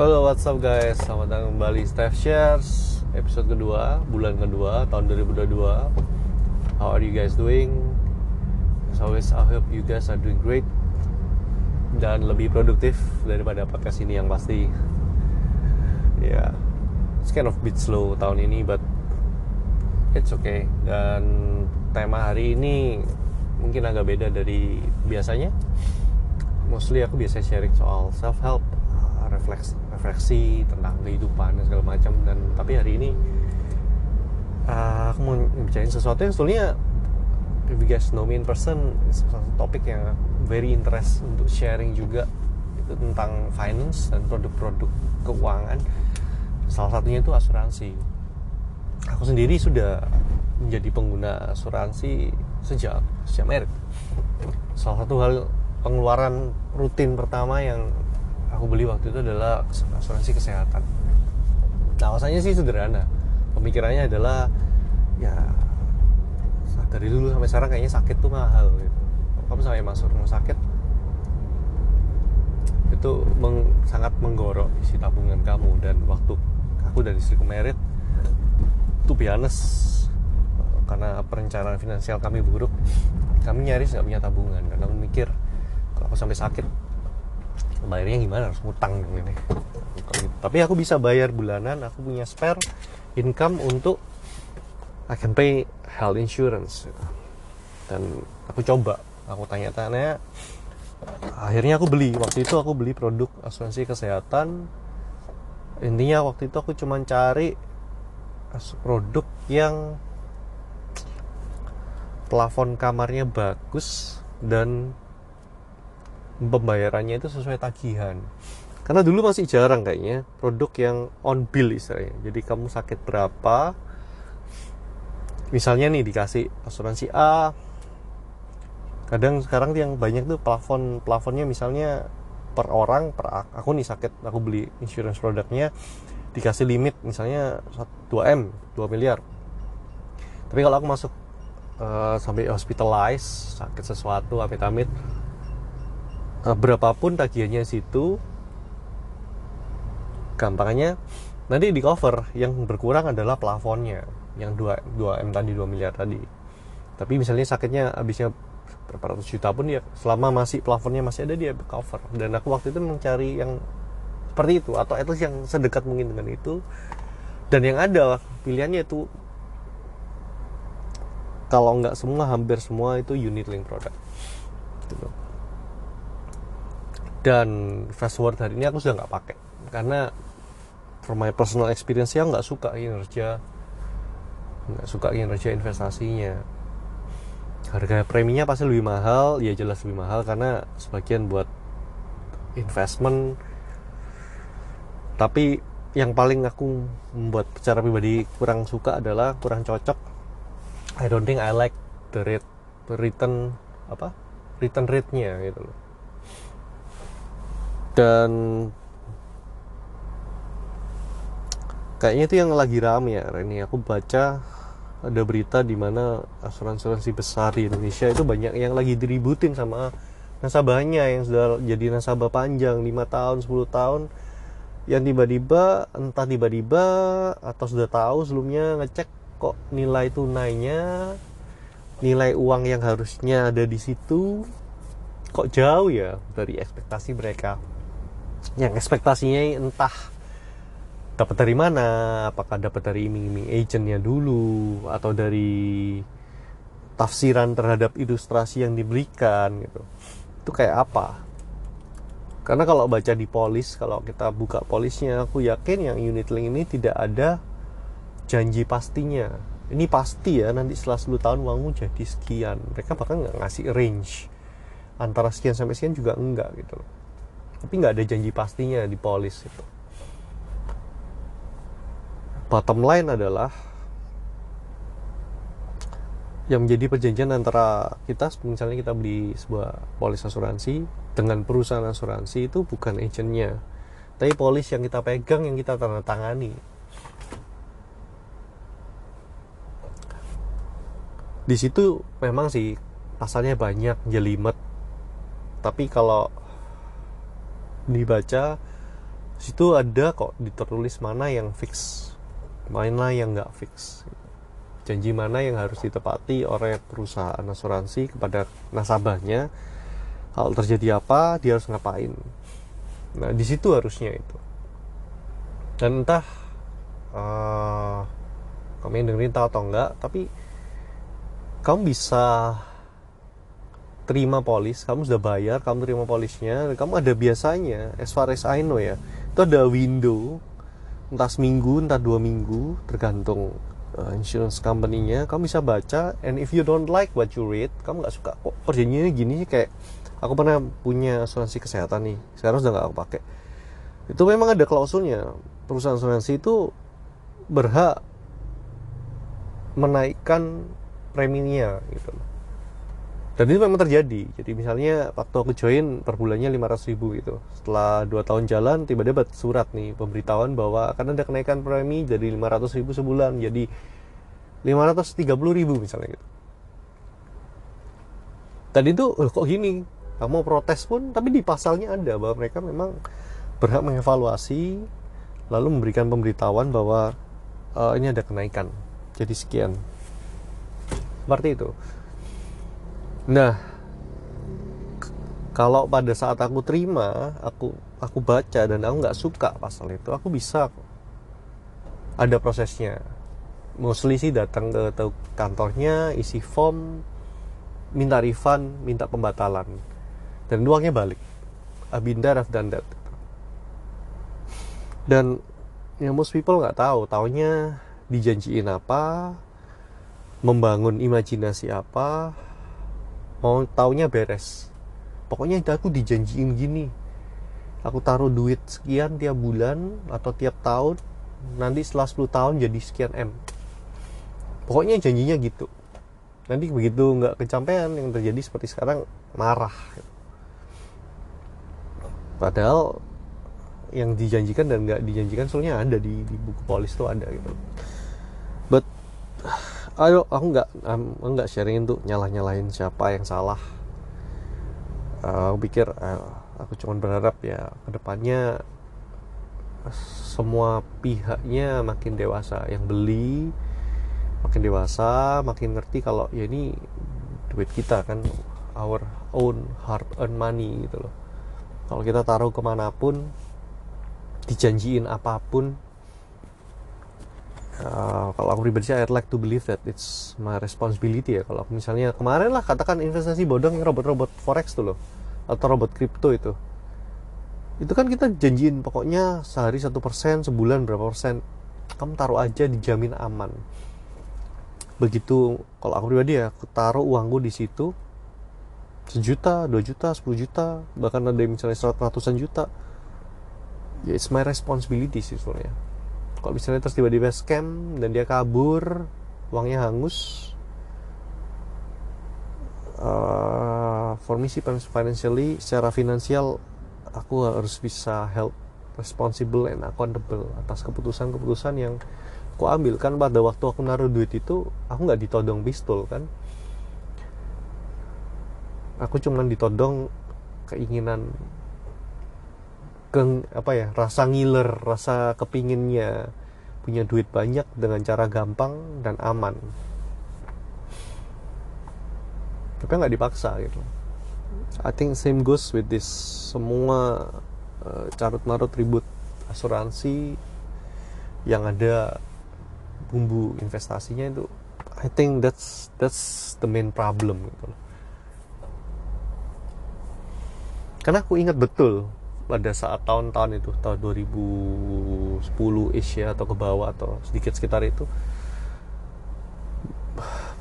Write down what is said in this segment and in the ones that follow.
Halo what's up guys? Selamat datang kembali Steph Shares. Episode kedua Bulan kedua Tahun 2022 How are you guys doing? As always I hope you guys are doing great Dan lebih produktif Daripada podcast ini yang pasti. Ya yeah. It's kind of bit slow tahun ini But It's okay. Dan tema hari ini Mungkin agak beda dari biasanya. Mostly aku biasa sharing soal self-help refleksi refleksi tentang kehidupan dan segala macam. Dan tapi hari ini uh, aku mau bicarain sesuatu yang sebetulnya if you guys know me in person satu topik yang very interest untuk sharing juga itu tentang finance dan produk-produk keuangan. Salah satunya itu asuransi. Aku sendiri sudah menjadi pengguna asuransi sejak sejak merit salah satu hal pengeluaran rutin pertama yang aku beli waktu itu adalah asuransi kesehatan. Nah alasannya sih sederhana. Pemikirannya adalah ya dari dulu sampai sekarang kayaknya sakit tuh mahal gitu. Kamu sampai masuk rumah sakit itu meng, sangat menggorok isi tabungan kamu dan waktu aku dari istriku merit tuh biasa karena perencanaan finansial kami buruk kami nyaris nggak punya tabungan. Karena aku mikir kalau aku sampai sakit bayarnya gimana? Harus ngutang dong ini. Tapi aku bisa bayar bulanan aku punya spare income untuk I can pay health insurance dan aku coba. Aku tanya-tanya. Akhirnya aku beli. Waktu itu aku beli produk asuransi kesehatan. Intinya waktu itu aku cuma cari produk yang plafon kamarnya bagus dan pembayarannya itu sesuai tagihan. Karena dulu masih jarang kayaknya produk yang on bill istilahnya. Jadi kamu sakit berapa misalnya nih dikasih asuransi A kadang sekarang yang banyak tuh plafon plafonnya misalnya per orang per aku nih sakit aku beli insurance produknya dikasih limit misalnya 2 m 2 miliar. Tapi kalau aku masuk uh, sampai hospitalize sakit sesuatu amit-amit uh, berapapun tagihannya situ gampangnya nanti di cover yang berkurang adalah plafonnya yang 2, 2 M tadi 2 miliar tadi. Tapi misalnya sakitnya habisnya berapa ratus juta pun ya selama masih plafonnya masih ada dia cover. Dan aku waktu itu mencari yang seperti itu atau at least yang sedekat mungkin dengan itu. Dan yang ada pilihannya itu kalau nggak semua hampir semua itu unit link product gitu dan fast forward hari ini aku sudah nggak pakai. Karena from my personal experience ya nggak suka kinerja nggak suka kinerja investasinya. Harga preminya pasti lebih mahal ya jelas lebih mahal karena sebagian buat investment. Tapi yang paling aku membuat secara pribadi kurang suka adalah kurang cocok. I don't think I like the rate the return apa? Return rate-nya gitu loh dan kayaknya itu yang lagi rame ya ini aku baca ada berita di mana asuransi-asuransi besar di Indonesia itu banyak yang lagi diributin sama nasabahnya yang sudah jadi nasabah panjang 5 tahun 10 tahun yang tiba-tiba entah tiba-tiba atau sudah tahu sebelumnya ngecek kok nilai tunainya nilai uang yang harusnya ada di situ kok jauh ya dari ekspektasi mereka yang ekspektasinya entah dapat dari mana apakah dapat dari iming-iming agentnya dulu atau dari tafsiran terhadap ilustrasi yang diberikan gitu. Itu kayak apa? Karena kalau baca di polis kalau kita buka polisnya aku yakin yang unit link ini tidak ada janji pastinya. Ini pasti ya nanti setelah 10 tahun uangmu jadi sekian. Mereka bahkan nggak ngasih range. Antara sekian sampai sekian juga enggak gitu loh tapi nggak ada janji pastinya di polis itu. Bottom line adalah yang menjadi perjanjian antara kita misalnya kita beli sebuah polis asuransi dengan perusahaan asuransi itu bukan agentnya. Tapi polis yang kita pegang yang kita tanda tangani. Di situ memang sih pasalnya banyak jelimet. Tapi kalau dibaca situ ada kok ditertulis mana yang fix mana yang nggak fix. Janji mana yang harus ditepati oleh perusahaan asuransi kepada nasabahnya. Kalau terjadi apa dia harus ngapain? Nah di situ harusnya itu. Dan entah uh, kamu yang dengerin tahu atau enggak tapi kamu bisa terima polis kamu sudah bayar kamu terima polisnya kamu ada biasanya as far as I know ya itu ada window entah seminggu entah dua minggu tergantung uh, insurance company-nya. Kamu bisa baca and if you don't like what you read kamu nggak suka kok perjanjiannya gini sih? Kayak aku pernah punya asuransi kesehatan nih sekarang sudah nggak aku pakai. Itu memang ada klausulnya. Perusahaan asuransi itu berhak menaikkan preminya gitu dan itu memang terjadi. Jadi misalnya waktu aku join per bulannya 500 ribu gitu. Setelah 2 tahun jalan tiba-tiba surat nih pemberitahuan bahwa akan ada kenaikan premi dari 500 ribu sebulan. Jadi 530 ribu misalnya gitu. Tadi itu kok gini? Kamu protes pun tapi di pasalnya ada bahwa mereka memang berhak mengevaluasi lalu memberikan pemberitahuan bahwa uh, ini ada kenaikan. Jadi sekian. Seperti itu nah kalau pada saat aku terima aku aku baca dan aku nggak suka pasal itu aku bisa ada prosesnya. Mostly sih datang ke kantornya isi form minta refund minta pembatalan. Dan uangnya balik. There, I've done that. Dan yang most people nggak tahu taunya dijanjiin apa membangun imajinasi apa mau taunya beres. Pokoknya aku dijanjiin gini. Aku taruh duit sekian tiap bulan atau tiap tahun nanti setelah 10 tahun jadi sekian M. Pokoknya janjinya gitu. Nanti begitu nggak kecapean yang terjadi seperti sekarang marah. Padahal yang dijanjikan dan nggak dijanjikan soalnya ada di, di buku polis tuh ada gitu ayo aku nggak nggak sharing itu nyalah nyalahin siapa yang salah. Uh, aku pikir uh, aku cuma berharap ya ke depannya semua pihaknya makin dewasa. Yang beli makin dewasa makin ngerti kalau ya ini duit kita kan our own hard earned money gitu loh. Kalau kita taruh ke mana pun dijanjiin apa pun uh, kalau aku pribadi sih I'd like to believe that it's my responsibility ya. Kalau misalnya kemarin lah katakan investasi bodong robot-robot forex tuh loh. Atau robot kripto itu. Itu kan kita janjiin pokoknya sehari satu persen sebulan berapa persen. Kamu taruh aja dijamin aman. Begitu kalau aku pribadi ya aku taruh uangku di situ. Sejuta, dua juta, sepuluh juta, bahkan ada yang misalnya ratusan juta. Ya, it's my responsibility sih sebenarnya. Kalau misalnya terus tiba-tiba scam dan dia kabur, uangnya hangus. Uh, for me sih financially, secara finansial aku harus bisa help responsible and accountable atas keputusan-keputusan yang aku ambil kan pada waktu aku naruh duit itu aku nggak ditodong pistol kan aku cuman ditodong keinginan ke apa ya rasa ngiler rasa kepinginnya punya duit banyak dengan cara gampang dan aman. Tapi nggak dipaksa gitu. I think same goes with this. Semua uh, carut marut ribut asuransi yang ada bumbu investasinya itu I think that's that's the main problem gitu karena aku ingat betul pada saat tahun-tahun itu tahun 2010 ish ya atau ke bawah atau sedikit sekitar itu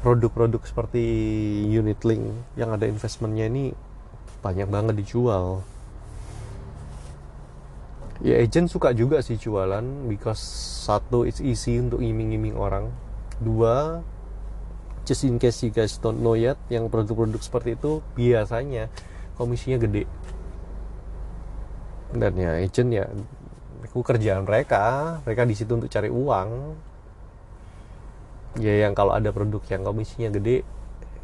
produk-produk seperti unit link yang ada investmentnya ini banyak banget dijual. Ya agent suka juga sih jualan because satu it's easy untuk iming-iming orang. Dua just in case you guys don't know yet yang produk-produk seperti itu biasanya komisinya gede dan ya agent ya aku kerjaan mereka mereka di situ untuk cari uang. Ya yang kalau ada produk yang komisinya gede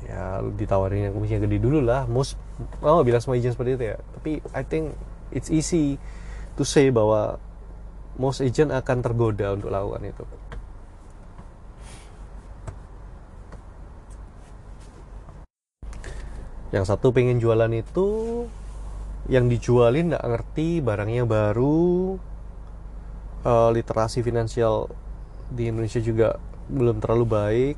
ya ditawarin yang komisinya gede dulu lah. Most oh bilang semua agent seperti itu ya. Tapi I think it's easy to say bahwa most agent akan tergoda untuk lakukan itu. Yang satu pengen jualan itu yang dijualin nggak ngerti barangnya baru. Uh, literasi finansial di Indonesia juga belum terlalu baik.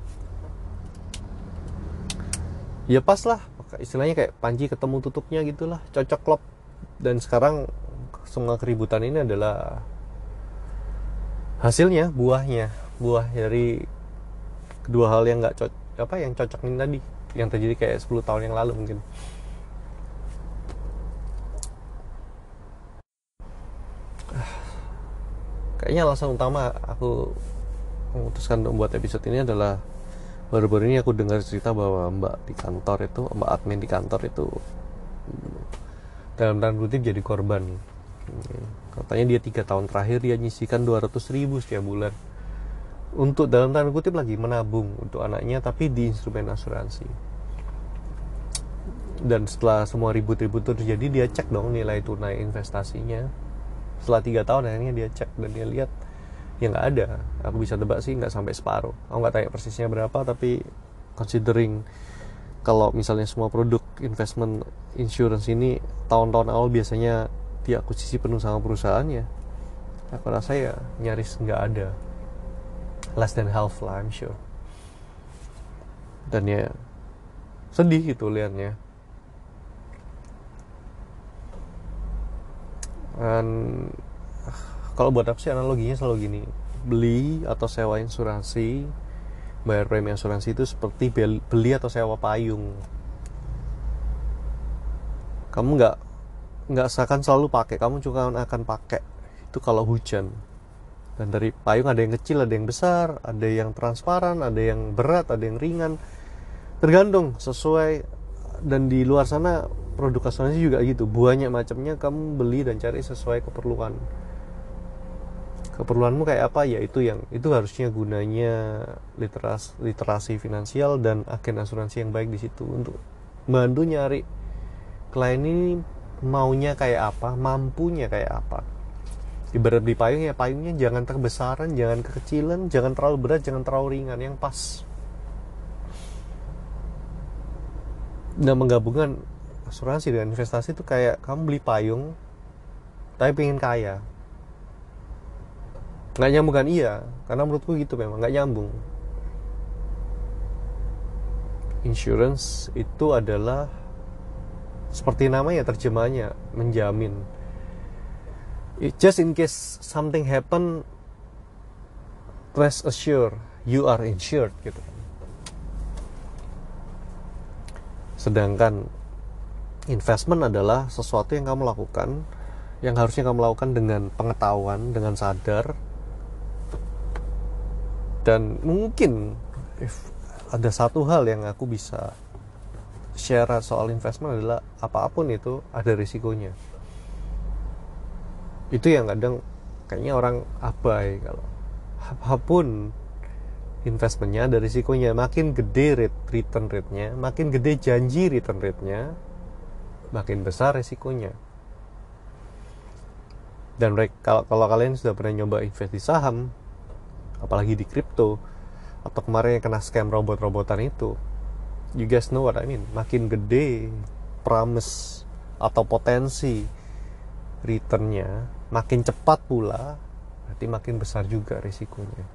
Ya pas lah istilahnya kayak panji ketemu tutupnya gitulah cocok klop. Dan sekarang semua keributan ini adalah hasilnya buahnya. Buah dari kedua hal yang nggak cocok apa yang cocok ini tadi yang terjadi kayak 10 tahun yang lalu mungkin kayaknya alasan utama aku memutuskan untuk membuat episode ini adalah baru-baru ini aku dengar cerita bahwa mbak di kantor itu mbak admin di kantor itu dalam tanda kutip jadi korban. Katanya dia tiga tahun terakhir dia nyisikan 200 ribu setiap bulan. Untuk dalam tanda kutip lagi menabung untuk anaknya tapi di instrumen asuransi. Dan setelah semua ribut-ribut itu terjadi dia cek dong nilai tunai investasinya setelah tiga tahun akhirnya dia cek dan dia lihat ya nggak ada. Aku bisa tebak sih nggak sampai separuh. Aku nggak tanya persisnya berapa tapi considering kalau misalnya semua produk investment insurance ini tahun-tahun awal biasanya diakuisisi penuh sama perusahaannya aku rasa ya nyaris nggak ada. Less than half lah I'm sure. Dan ya sedih gitu liatnya dan kalau buat aku sih analoginya selalu gini. Beli atau sewa insuransi bayar premi asuransi itu seperti beli atau sewa payung. Kamu nggak nggak seakan selalu pakai kamu juga akan pakai itu kalau hujan. Dan dari payung ada yang kecil ada yang besar ada yang transparan ada yang berat ada yang ringan. Tergantung sesuai dan di luar sana produk asuransi juga gitu. Banyak macamnya kamu beli dan cari sesuai keperluan. Keperluanmu kayak apa? Ya itu yang itu harusnya gunanya literasi literasi finansial dan agen asuransi yang baik di situ untuk bantu nyari klien ini maunya kayak apa mampunya kayak apa. Ibarat di payung ya payungnya jangan terbesaran jangan kekecilan jangan terlalu berat jangan terlalu ringan. Yang pas nah menggabungkan asuransi dengan investasi itu kayak kamu beli payung tapi pengen kaya. Nggak nyambung kan? Iya karena menurutku gitu memang nggak nyambung. Insurance itu adalah seperti namanya terjemahnya menjamin. Just in case something happen rest assure you are insured gitu sedangkan investment adalah sesuatu yang kamu lakukan yang harusnya kamu lakukan dengan pengetahuan dengan sadar. Dan mungkin if ada satu hal yang aku bisa share soal investment adalah apa pun itu ada risikonya. Itu yang kadang kayaknya orang abai kalau apa pun investmentnya ada risikonya. Makin gede rate return rate-nya makin gede janji return rate-nya makin besar resikonya dan kalau kalau kalian sudah pernah nyoba invest di saham apalagi di kripto atau kemarin yang kena scam robot-robotan itu you guys know what I mean. Makin gede promise atau potensi returnnya makin cepat pula berarti makin besar juga risikonya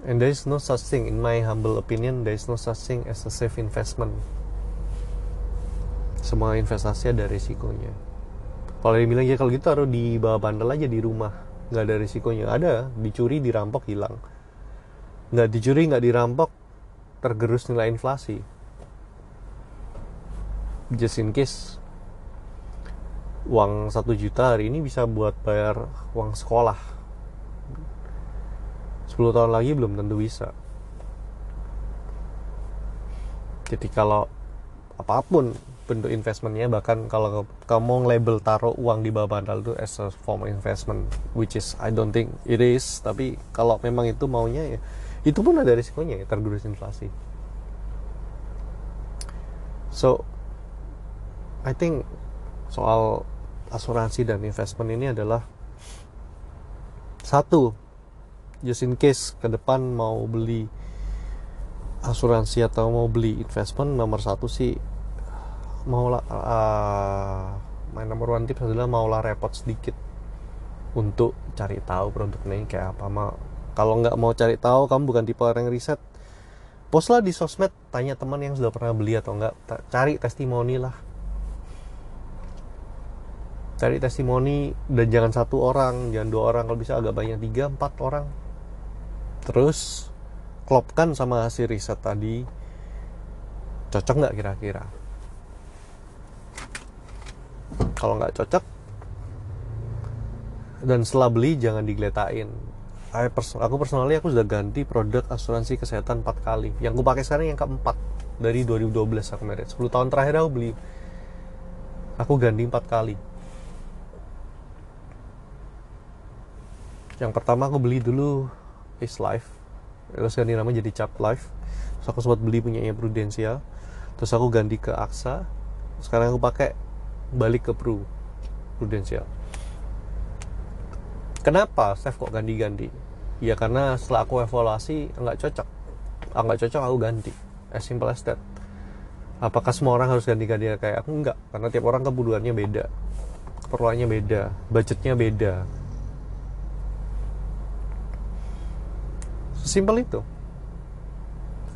And there is no such thing, in my humble opinion, there is no such thing as a safe investment. Semua investasi ada risikonya. Kalau dia bilang ya kalau gitu taruh di bawah bandel aja di rumah, nggak ada risikonya. Ada, dicuri, dirampok, hilang. Nggak dicuri, nggak dirampok, tergerus nilai inflasi. Just in case uang satu juta hari ini bisa buat bayar uang sekolah 10 tahun lagi belum tentu bisa. Jadi kalau apa pun bentuk investmentnya bahkan kalau kamu label taruh uang di bawah bantal itu as a form investment which is I don't think it is. Tapi kalau memang itu maunya ya itu pun ada risikonya ya tergerus inflasi. So I think soal asuransi dan investment ini adalah satu just in case ke depan mau beli asuransi atau mau beli investment nomor satu sih mau uh, my number one tips adalah maulah repot sedikit untuk cari tahu produk ini kayak apa. Mau kalau nggak mau cari tahu kamu bukan tipe orang yang riset post lah di sosmed tanya teman yang sudah pernah beli atau enggak cari testimoni lah. Cari testimoni dan jangan satu orang jangan dua orang kalau bisa agak banyak tiga empat orang terus klopkan sama hasil riset tadi. Cocok nggak kira-kira? Kalau nggak cocok dan setelah beli jangan digeletain. Aku personally aku sudah ganti produk asuransi kesehatan 4 kali. Yang aku pakai sekarang yang keempat dari 2012 aku merit 10 tahun terakhir aku beli. Aku ganti 4 kali. Yang pertama aku beli dulu is life. Terus ganti nama jadi cap life. Terus aku sempat beli punya prudensial terus aku ganti ke aksa sekarang aku pakai balik ke pru. Prudensial kenapa Steph kok ganti-ganti? Ya karena setelah aku evaluasi nggak cocok. Ah, nggak cocok aku ganti. As simple as that. Apakah semua orang harus ganti-ganti? Kayak aku enggak karena tiap orang kebutuhannya beda. Keperluannya beda. Budgetnya beda Simpel itu.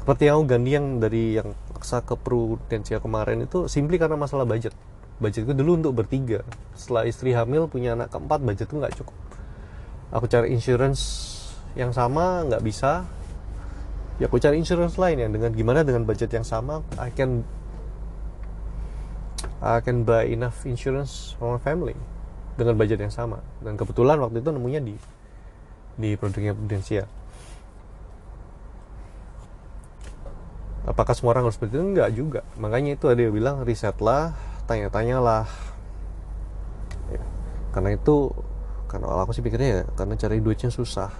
Seperti yang ganti yang dari yang paksa ke prudensial kemarin itu simply karena masalah budget. Budgetku dulu untuk bertiga. Setelah istri hamil punya anak keempat budgetku nggak cukup. Aku cari insurance yang sama nggak bisa. Ya aku cari insurance lain yang dengan gimana dengan budget yang sama I can I can buy enough insurance for my family dengan budget yang sama dan kebetulan waktu itu nemunya di di produknya prudensial apakah semua orang harus seperti itu? Enggak juga. Makanya itu ada yang bilang risetlah tanya-tanyalah. Ya. karena itu karena aku sih pikirnya ya karena cari duitnya susah.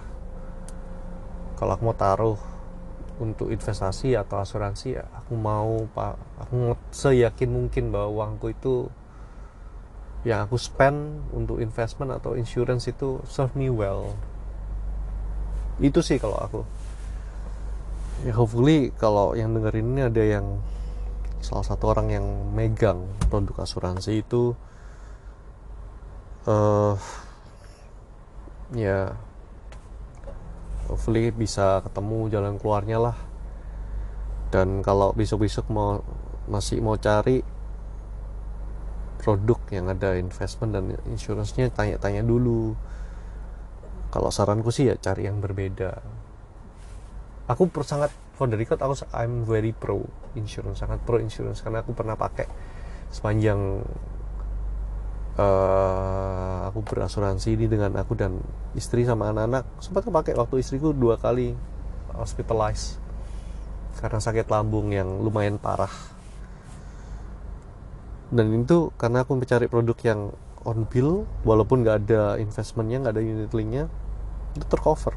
Kalau aku mau taruh untuk investasi atau asuransi ya aku mau pak. Aku seyakin mungkin bahwa uangku itu yang aku spend untuk investment atau insurance itu serve me well. Itu sih kalau aku ya hopefully kalau yang dengerin ini ada yang salah satu orang yang megang produk asuransi itu uh, ya hopefully bisa ketemu jalan keluarnya lah. Dan kalau besok-besok mau masih mau cari produk yang ada investment dan insurance-nya tanya-tanya dulu. Kalau saranku sih ya cari yang berbeda aku sangat for the record aku I'm very pro insurance sangat pro insurance karena aku pernah pakai sepanjang uh, aku berasuransi ini dengan aku dan istri sama anak-anak. Sempat pakai waktu istriku dua kali hospitalized karena sakit lambung yang lumayan parah. Dan itu karena aku mencari produk yang on bill walaupun nggak ada investmentnya nggak ada unit linknya itu tercover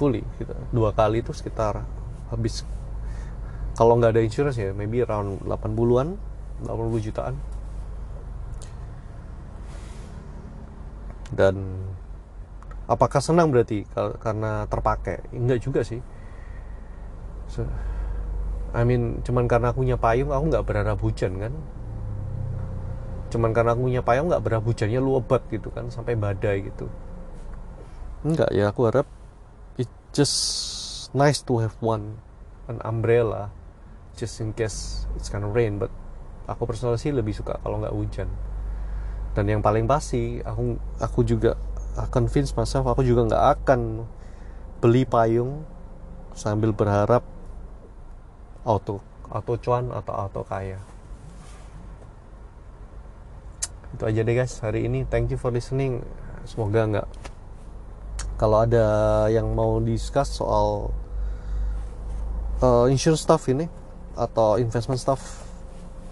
fully gitu. dua kali itu sekitar habis. Kalau nggak ada insurance ya maybe around 80-an 80 jutaan. Dan apakah senang berarti? Karena terpakai. Enggak juga sih. So, I mean cuman karena aku punya payung aku nggak berharap hujan kan? Cuman karena aku punya payung nggak berharap hujannya luobat gitu kan sampai badai gitu. Enggak ya aku harap just nice to have one an umbrella just in case it's gonna rain but aku personal sih lebih suka kalau nggak hujan. Dan yang paling pasti aku aku juga convince myself aku juga nggak akan beli payung sambil berharap auto auto cuan atau auto kaya. Itu aja deh guys hari ini. Thank you for listening. Semoga nggak kalau ada yang mau discuss soal uh, insurance stuff ini atau investment stuff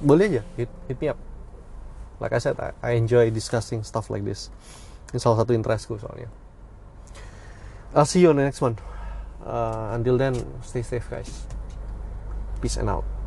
boleh aja. Hit, hit me up. Like I said I, enjoy discussing stuff like this. Ini salah satu interestku soalnya. I'll see you on the next one. Uh, until then stay safe guys. Peace and out